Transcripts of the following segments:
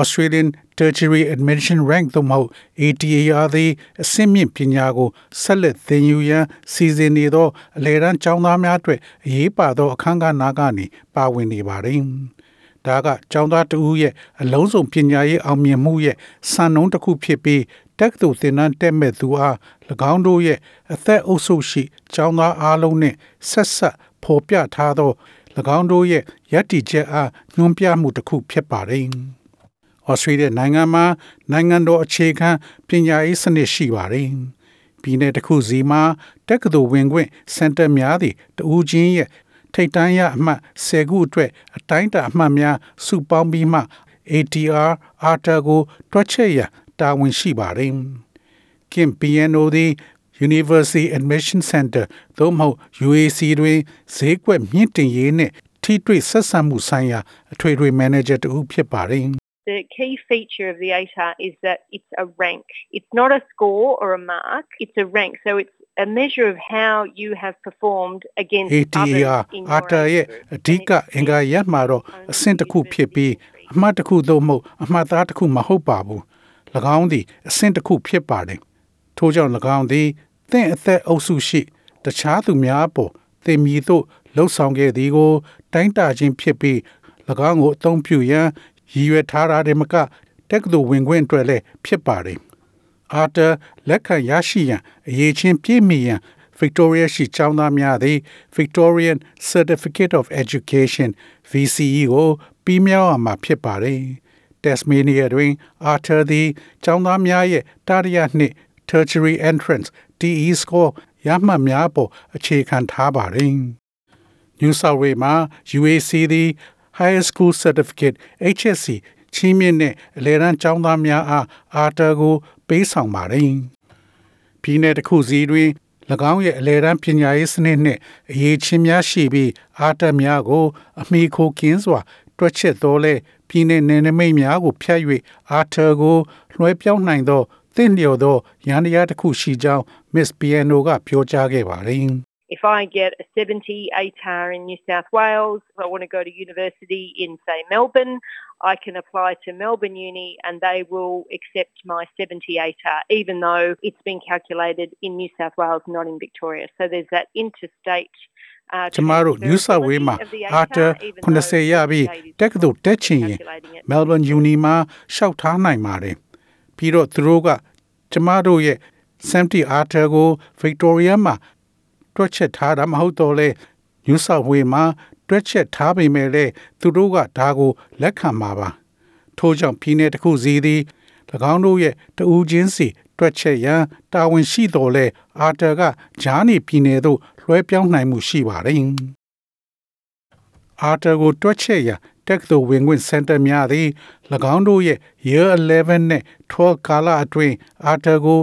Australian Tertiary Admission Rank သို့မဟုတ် ATAR သည်အဆင့်မြင့်ပညာကိုဆက်လက်သင်ယူရန်စီစဉ်နေသောအလယ်တန်းကျောင်းသားများအတွက်အရေးပါသောအခမ်းအနားကနေပါဝင်နေပါတယ်။ဒါကကျောင်းသားတဦးရဲ့အလုံးစုံပညာရေးအောင်မြင်မှုရဲ့စံနှုန်းတစ်ခုဖြစ်ပြီးတက္ကသိုလ်သင်တန်းတက်မဲ့သူအား၎င်းတို့ရဲ့အသက်အုပ်စုရှိကျောင်းသားအားလုံးနဲ့ဆက်ဆက်ဖော်ပြထားသော၎င်းတို့ရဲ့ယက်တီချက်အားညွှန်ပြမှုတစ်ခုဖြစ်ပါတယ်။ ဩစတြေးလျနိုင်ငံမှာနိုင်ငံတော်အခြေခံပညာရေးစနစ်ရှိပါတယ်။ပြည်내တစ်ခုစီမှာတက္ကသိုလ်ဝင်ခွင့်စင်တာများသည့်တဦးချင်းရဲ့ထိတ်တန်းရအမှတ်10ခုအတွက်အတိုင်းတာအမှတ်များစုပေါင်းပြီးမှ ATR ARTA ကိုတွက်ချက်ရတာဝန်ရှိပါတယ်။ Kim Piano သည် University Admission Center သို့မဟုတ် UAC တွင်ဈေးကွက်မြင့်တင်ရေးနှင့်ထိတွေ့ဆက်ဆံမှုဆိုင်ရာအထွေထွေမန်နေဂျာတဦးဖြစ်ပါတယ်။ The key feature of the ATAR is that it's a rank. It's not a score or a mark, it's a rank. So it's a measure of how you have performed against ATAR others in your အာတာရဲ့ age group. အဓိကအင်္ဂါရပ်မှာတော့အဆင့်တစ်ခုဖြစ်ပြီးအမှတ်တစ်ခုသို့မဟုတ်အမှတ်သားတစ်ခုမဟုတ်ပါဘူး၎င်းသည်အဆင့်တစ်ခုဖြစ်ပါတယ်ထို့ကြောင့်၎င်းသည်သင်အသက်အုပ်စုရှိတခြားသူများအပေါ်သင်မည်သို့လှုပ်ဆောင်ခဲ့သည်ကို တိုင်းတာခြင်းဖြစ်ပြီး၎င်းကိုအသုံးပြုရန် ရည်ရွယ်ထားတာတည်းမကတက္ကသိုလ်ဝင်ခွင့်အတွက်လည်းဖြစ်ပါတယ်အာတာလက်ခံရရှိရန်အရေးချင်းပြည့်မီရန် Victoria ရှိကျောင်းသားများသည် Victorian Certificate of Education VCE ကိုပြီးမြောက်အောင်မှာဖြစ်ပါတယ်။ Tasmania တွင် Arthur သည်ကျောင်းသားများရဲ့တာရယနှစ် Tertiary Entrance TE score ရမှတ်များပေါ်အခြေခံထားပါတယ်။ New South Wales မှာ UAC သည် Higher School Certificate HSC ချီးမြှင့်တဲ့အလယ်တန်းကျောင်းသားများအားအာတာကိုပေးဆောင်ပါတယ်။ပြည်내တစ်ခုစီတွင်၎င်းရဲ့အလယ်တန်းပညာရေးစနစ်နှင့်အရေးချင်းများရှိပြီးအာတာများကို အမိခိုကင်းစွာ တွက်ချက်တော်လဲပြည်내နယ်နိမိတ်များကိုဖျက်၍အာတာကိုလွှဲပြောင်းနိုင်သောသင့်လျော်သောရန်တရားတစ်ခုရှိကြောင်း Miss Piano ကပြောကြားခဲ့ပါတယ်။ If I get a 70 ATAR in New South Wales, if I want to go to university in, say, Melbourne, I can apply to Melbourne Uni and they will accept my 70 ATAR, even though it's been calculated in New South Wales, not in Victoria. So there's that interstate. Uh, ကျမတို့ New South Wales မှာ transferability of the အာတာ ATAR, even though 90ရပြီး the state is တက္ကသိုလ်တက်ချင်ရင် calculating it. Melbourne Uni မှာရှောက်ထားနိုင်ပါတယ်ပြီးတော့သူတို့ကကျမတို့ရဲ့ Samty Arthur ကို Victoria မှာ တွက်ချက်ထားတာမဟုတ်တော့လဲ New South Wales မှာတွက်ချက်ထားပေမဲ့လည်းသူတို့ကဒါကိုလက်ခံမှာပါထို့ကြောင့်ပြည်내တစ်ခုစီသည်၎င်းတို့ရဲ့တဦးချင်းစီတွက်ချက်ရန်တာဝန်ရှိတော်လဲအာတာကဂျာနီပြည်내သို့လွှဲပြောင်းနိုင်မှုရှိပါတယ်အာတာကိုတွက်ချက်ရန်တက္ကသိုလ်ဝင်ခွင့်စင်တာများသည်၎င်းတို့ရဲ့ Year 11နဲ့12ကာလအတွင်းအာတာကို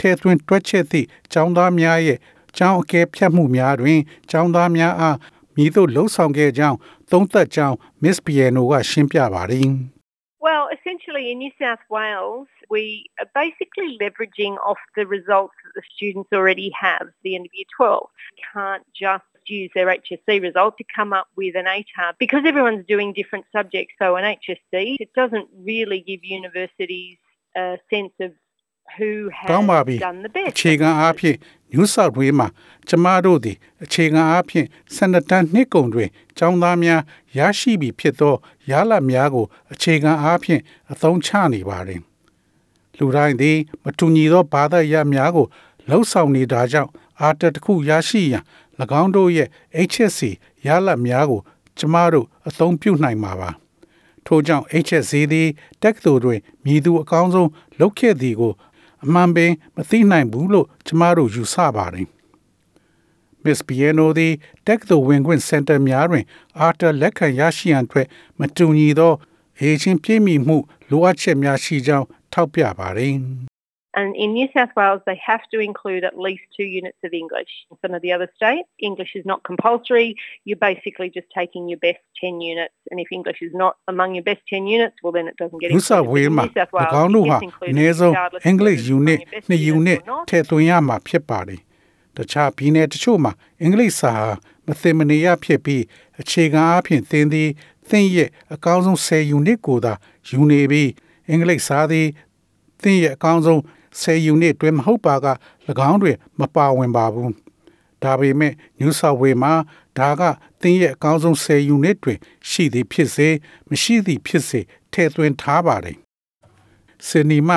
ထဲသွင်းတွက်ချက်သည့်ကျောင်းသားများရဲ့ ကျောင်းအကဲဖြတ်မှုများတွင်ကျောင်းသားများအားမည်သို့လှုံ့ဆော်ခဲ့ကြောင်းသုံးသက်ကြောင်း Miss Piano ကရှင်းပြပါတယ် Well, essentially in New South Wales, we are basically leveraging off the results that the students already have at the end of year 12. Can't just use their HSC result to come up with an ATAR because everyone's doing different subjects. So an HSC, it doesn't really give universities a sense of who ကောင်းပါပြီ has done the best. အခြေခံအားဖြင့် New South Wales မှာကျမတို့သည်အခြေခံအားဖြင့်စနတန်နှစ်ကုန်တွင်ကျောင်းသားများရရှိပြီဖြစ်သောရလဒ်များကို အခြေခံအားဖြင့်အသုံးချနေပါတယ်လူတိုင်းသည် မတူညီသောဘာသာရပ်များကိုလှုပ်ဆောင်နေတာကြောင့်အာတတစ်ခုရရှိရန်၎င်းတို့ရဲ့ HSC ရလဒ်များကို ကျမတို့အသုံးပြုနိုင်မှာပါထို့ကြောင့် HSC သည်တက္ကသိုလ်တွင်မြည်သူအကောင်းဆုံးလုပ်ခဲ့သည်ကို အမှန်ပင်မသိနိုင်ဘူးလို့ကျမတို့ယူဆပါတယ် Miss Piano သည်တက္ကသိုလ်ဝင်ခွင့်စင်တာများတွင် အာတာလက်ခံရရှိရန်အတွက်မတူညီသောအရေးချင်းပြည့်မီမှုလိုအပ်ချက်များရှိကြောင်းထောက်ပြပါတယ် And in New South Wales, they have to include at least two units of English. In some of the other states, English is not compulsory. You're basically just taking your best 10 units. And if English is not among your best 10 units, well, then it doesn't get New included. South But Wales in မှာ New South Wales, ၎င်း it တို့ဟာ gets included အနည်းဆုံး regardless of English whether it's among unit your best 2 units unit or not. ထည့်သွင်းရမှာဖြစ်ပါတယ်။တခြားပြည်နယ်တချို့မှာအင်္ဂလိပ်စာဟာမသိမနေရဖြစ်ပြီးအခြေခံအားဖြင့်သင်သည်သင်ရဲ့အကောင်းဆုံး10 unit ကိုသာယူနေပြီးအင်္ဂလိပ်စာသည်သင်ရဲ့အကောင်းဆုံး10 unit တွင်မဟုတ်ပါက၎င်းတွင်မပါဝင်ပါဘူး။ဒါပေမဲ့ New South Wales မှာဒါကသင်ရဲ့အကောင်းဆုံး10 unit တွင် ရှိသည်ဖြစ်စေမရှိသည်ဖြစ်စေထည့်သွင်းထားပါတယ်။စနီမ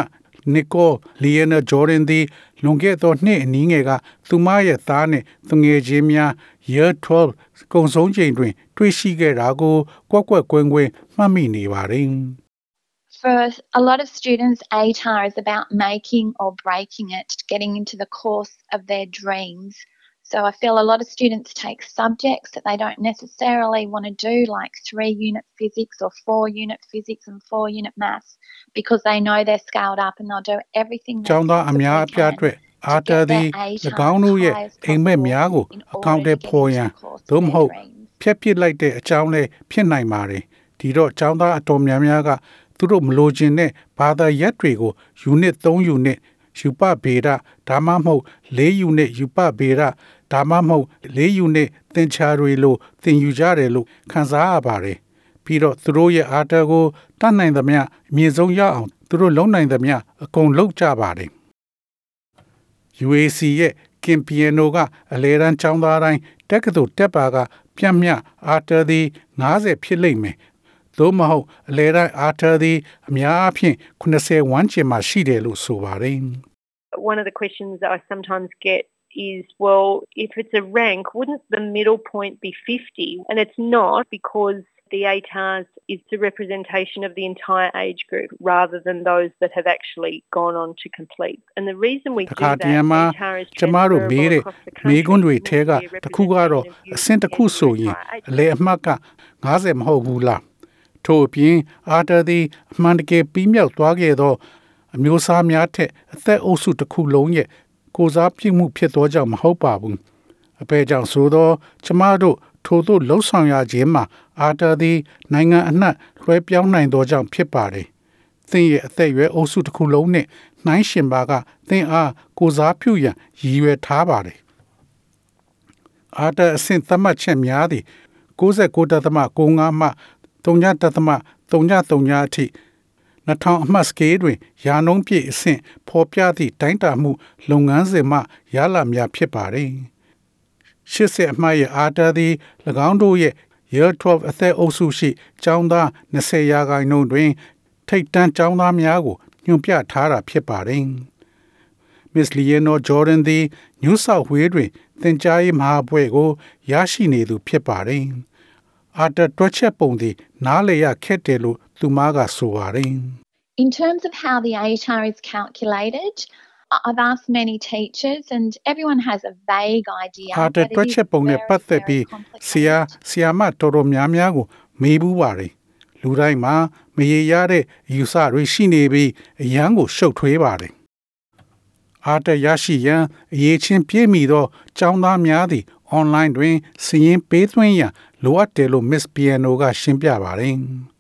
နီကိုလီယနာဂျော်ဒန်သည်လွန်ခဲ့သောနှစ်အနည်းငယ်ကသူမရဲ့သားနှင့်သူငယ်ချင်းများ Year 12ကုံဆုံးချိန်တွင် တွေ့ရှိခဲ့တာကို ကွက်ကွက်ကွင်းကွင်းမှတ်မိနေပါတယ် For a lot of students, ATAR is about making or breaking it, getting into the course of their dreams. So I feel a lot of students take subjects that they don't necessarily want to do, like three unit physics or four unit physics and four unit maths, because they know they're scaled up and they'll do everything ကျော they င်းသားအများအ possibly ပြား can အတွက် to အာတာ get သည် their ATAR ၎င်းတို့ရဲ့ as high as အိမ်မက်များကို possible အ in ကောင့် order ထဲ to get ပေါ် into ရန် the course of သို့မ their ဟုတ် dreams. ဖျက်ပစ်လိုက်တဲ့အကြောင်းလည်းဖြစ်နိုင်ပါတယ်ဒီတော့ကျောင်းသားအတော်များများက သူတို့မလိုချင်တဲ့ဘာသာရပ်တွေကို unit 3 unit ယူပဗေဒဒါမှမဟုတ်4 unit ယူပဗေဒဒါမှမဟုတ်4 unit သင်ချာတွေလို့သင်ယူကြတယ်လို့ခန်းစားရပါတယ်ပြီးတော့သူတို့ရဲ့အာတာကိုတတ်နိုင်သမျှအမြင့်ဆုံးရအောင်သူတို့လုံနိုင်သမျှအကုန်လုပ်ကြပါတယ် UAC ရဲ့ကင်ပီယနိုကအလဲရန်ចောင်းသားတိုင်းတက္ကသိုလ်တက်ပါကပြန့်မြအာတာသည်90ဖြစ်လိမ့်မယ် သို့မဟုတ်အလဲရန်အာတာသည်အများအားဖြင့်80ဝန်းကျင်မှာရှိတယ်လို့ဆိုပါတယ် One of the questions that I sometimes get is, well, if it's a rank, wouldn't the middle point be 50? And it's not because the ATARS is the representation of the entire age group rather than those that have actually gone on to complete. And the reason we တ do ခါ that, တည်းမှာ ATAR is ကျမတို့မေး transferable တဲ့ across the မေး country. ခွန်းတွေ It ထဲ needs က to be a တစ်ခုကတော့ representation of youth အဆင့်တစ်ခုဆိုရင် in the entire age အလေအမှတ်က90မဟုတ်ဘူးလား ထို့အပြင်အာတာသည်အမှန်တကယ်ပြီးမြောက်သွားခဲ့သော အမျိုးအစားများထက်အသက်အုပ်စုတစ်ခုလုံးရဲ့ကိုစားပြုမှုဖြစ်သောကြောင့်မဟုတ်ပါဘူးအပေကြောင့်ဆိုသောကျမတို့ထို့သို့လှုပ်ဆောင်ရခြင်းမှာအာတာသည်နိုင်ငံအနှံ့လွှဲပြောင်းနိုင်သောကြောင့်ဖြစ်ပါတယ်သင်ရဲ့အသက်အရွယ်အုပ်စုတစ်ခုလုံးနဲ့နှိုင်းရှင်ပါကသင်အားကိုစားပြုရန်ရည်ရွယ်ထားပါတယ်အာတာအဆင့်သတ်မှတ်ချက်များသည်69.95မှ 3.33အထိ2000အမှတ်စကေးတွင်ယာနှုန်းပြည့်အဆင့်ဖော်ပြသည့်တိုင်းတာမှု လုပ်ငန်းစဉ်မှရလာများဖြစ်ပါသည်80အမှတ်ရဲ့အာတာသည်၎င်းတို့ရဲ့ Year 12အသက်အုပ်စုရှိကျောင်းသား20ရာခိုင်နှုန်းတွင် ထိတ်တန့်ကျောင်းသားများကိုညွှန်ပြထားတာဖြစ်ပါတယ်။ Miss Leonor Jordan သည် New South Wales တွင် သင်ကြားရေးမဟာဘွဲ့ကိုရရှိနေသူဖြစ်ပါတယ်။ အာတာတွက်ချက်ပုံသည် နားလည်ရခက်တယ်လို့သူမကဆိုပါတယ်။ In terms of how the ATAR is calculated, I- I've asked many teachers and everyone has a vague idea. အာတာ but it တွက် is ချက်ပုံနဲ့ very, ပတ်သက် very ပြီး complicated. ဆရာဆရာမတော်တော်များများကို မေးဘူးပါတယ်။လူတိုင်းမှာမရေရတဲ့အယူဆတွေရှိနေပြီးအရန်ကိုရှုပ်ထွေးပါတယ်။အာတာရရှိရန်အရေးချင်းပြည့်မီသောကျောင်းသားများသည် online တွင်စာရင်းပေးသွင်းရန်လိုအပ်တယ်လို့ Miss Piano ကရှင်းပြပါတယ်။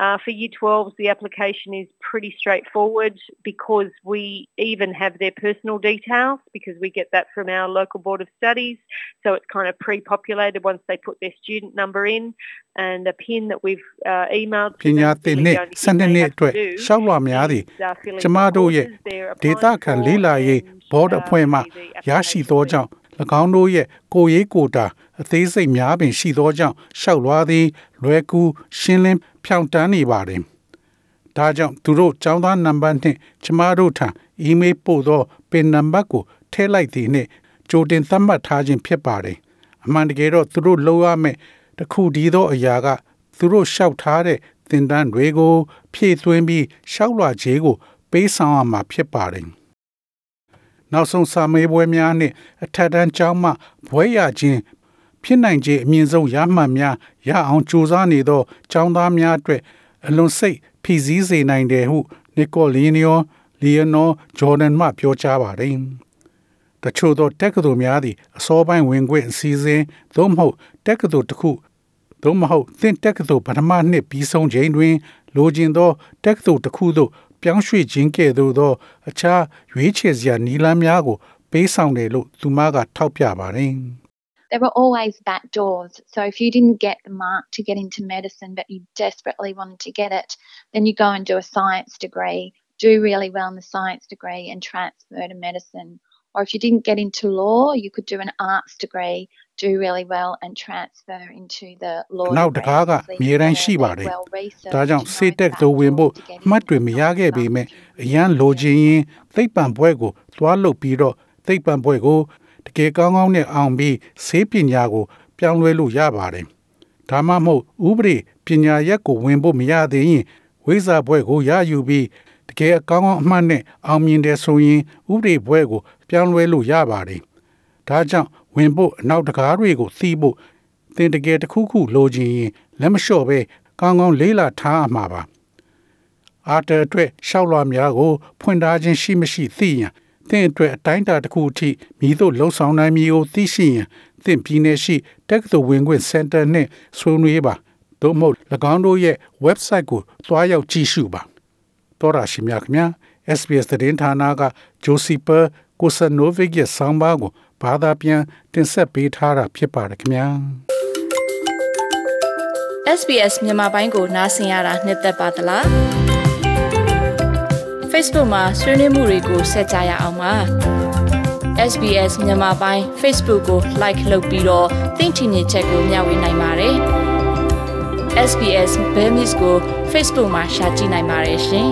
Uh, for Year 12s, the application is pretty straightforward because we even have their personal details because we get that from our local board of studies. So it's kind of pre-populated once they put their student number in and a pin that we've uh, emailed ပ to ညာ them. သင် Really နှစ် the only စ thing နစ် they နှစ် have အတွက် to do ရှောက်လွှာများသည် is, uh, fill in ကျမ the တို့ရဲ့ courses they're ဒေ applying တာခံ for လေးလာရေး and, ဘော်ဒ uh, အဖွဲ့မှ the ရရှိ application သော link. ကြောင့်၎ င်းတို့ရဲ့ကိုယ်ရေးကိုယ်တာအသေးစိတ်များပင်ရှိသောကြောင့်ရှောက်လွှာသည် လွယ်ကူရှင်းလင်းဖြောင့်တန်းနေပါတယ်။ဒါကြောင့်သူတို့ចောင်းသားနံပါတ်နှင့်ကျမတို့ထံအီးမေးလ်ပို့သောပင်နံပါတ်ကိုထည့်လိုက်သည်နှင့်ကြိုတင်သတ်မှတ်ထားခြင်းဖြစ်ပါတယ်။အမှန်တကယ်တော့သူတို့လုပ်ရမယ့်တစ်ခုတည်းသောအရာကသူတို့လျှောက်ထားတဲ့သင်တန်းတွေကို ဖြည့်သွင်းပြီးရှောက်လွှာခြေကို ပေးဆောင်ရမှာဖြစ်ပါတယ်။ နောက်ဆုံးစာမေးပွဲများနှင့်အထက်တန်းကျောင်းမှဘွဲရခြင်းဖြစ်နိုင်ခြေအမြင့်ဆုံးရမှတ်များရအောင်ကြိုးစားနေသောကျောင်းသားများအတွက်အလွန်စိတ်ဖိစည်းစေနိုင်တယ်ဟုနီကိုလီနီယိုလီယနိုဂျော်ဒန်မှပြောကြားပါတယ်။တချို့သောတက္ကသိုလ်များသည့်အစောပိုင်းဝင်ခွင့်အစည်းအဝေးသို့မဟုတ်တက္ကသိုလ်တစ်ခုသို့မဟုတ်သင်တက္ကသိုလ်ပထမနှစ်ပြီးဆုံးချိန်တွင် လိုချင်သောတက္ကသိုလ်တစ်ခုသို့ ပြောင်းရွှေ့ခြင်းကဲ့သို့သော အခြားရွေးချယ်စရာနည်းလမ်းများကို ပေးဆောင်တယ်လို့သူမကထောက်ပြပါတယ် there were always back doors. So if you didn't get the mark to get into medicine, but you desperately wanted to get it, then you go and do a science degree, do really well in the science degree, and transfer to medicine. Or if you didn't get into law, you could do an arts degree, do really well, and transfer into the law. နောက်တ degree. ကားက Obviously, မြေတိုင်း they're- ရှိပါတ they're ယ် well researched ဒါကြောင့် to know စေတက် the သို့ဝင်ဖို့ back door to get အမှတ်တွေ into မ the ရခဲ့ပေမဲ့ law အရန်လိုချင်ရင်သိပ္ပံဘွဲကိုသွားလုပ်ပြီးတော့သိပ္ပံဘွဲကိုတကယ်ကောင်းကောင်းနဲ့အောင်ပြီးဆေးပညာကို ပြောင်းလဲလို့ရပါတယ်ဒါမှမဟုတ်ဥပဒေပညာရက်ကိုဝင်ဖို့မရသေးရင်ဝိဇာဘွဲကိုရယူပြီးတကယ်အကောင်းကောင်းအမှတ်နဲ့အောင်မြင်တယ်ဆိုရင်ဥပဒေဘွဲကို ပြောင်းလဲလို့ရပါတယ်ဒါကြောင့်ဝင်ဖို့အနောက်တကားတွေကိုသိဖို့သင်တကယ်တစ်ခုခုလိုချင်ရင်လက်မလျှော့ပဲကောင်းကောင်းလေးလာထားရမှာပါအာတာအတွက်ရှောက်လွှာများကိုဖွင့်ထားခြင်းရှိမရှိသိရန်သင်အတွက်အတိုင်းအတာတစ်ခုအထိမိတို့လှုံ့ဆော်နိုင်မည်ကိုသိရှိရန်သင်ပြည်နယ်ရှိတက္ကသိုလ်ဝင်ခွင့်စင်တာနှင့်ဆွေးနွေးပါသို့မဟုတ်၎င်းတို့ရဲ့ website ကိုသွားရောက်ကြည့်ရှုပါတော်ရရှိမြခင်ဗျာ SBS သတင်းဌာနကဂျိုစီပါ ကိုဆာနိုဗစ်ရဲ့ဆောင်းပါးကိုဘာသာပြန်တင်ဆက်ပေးထားတာဖြစ်ပါတယ်ခင်ဗျာ SBS မြန်မာပိုင်းကိုနားဆင်ရတာနှစ်သက်ပါတလား Facebook မှာဆွေးနွေးမှုတွေကိုဆက်ကြရအောင်ပါ SBS မြန်မာပိုင်း Facebook ကို like လုပ်ပြီးတော့သင်ချင်တဲ့ချက်ကိုမျှဝေနိုင်ပါတယ် SBS Bemis ကို Facebook မှာ share ကြည့်နိုင်ပါတယ်ရှင်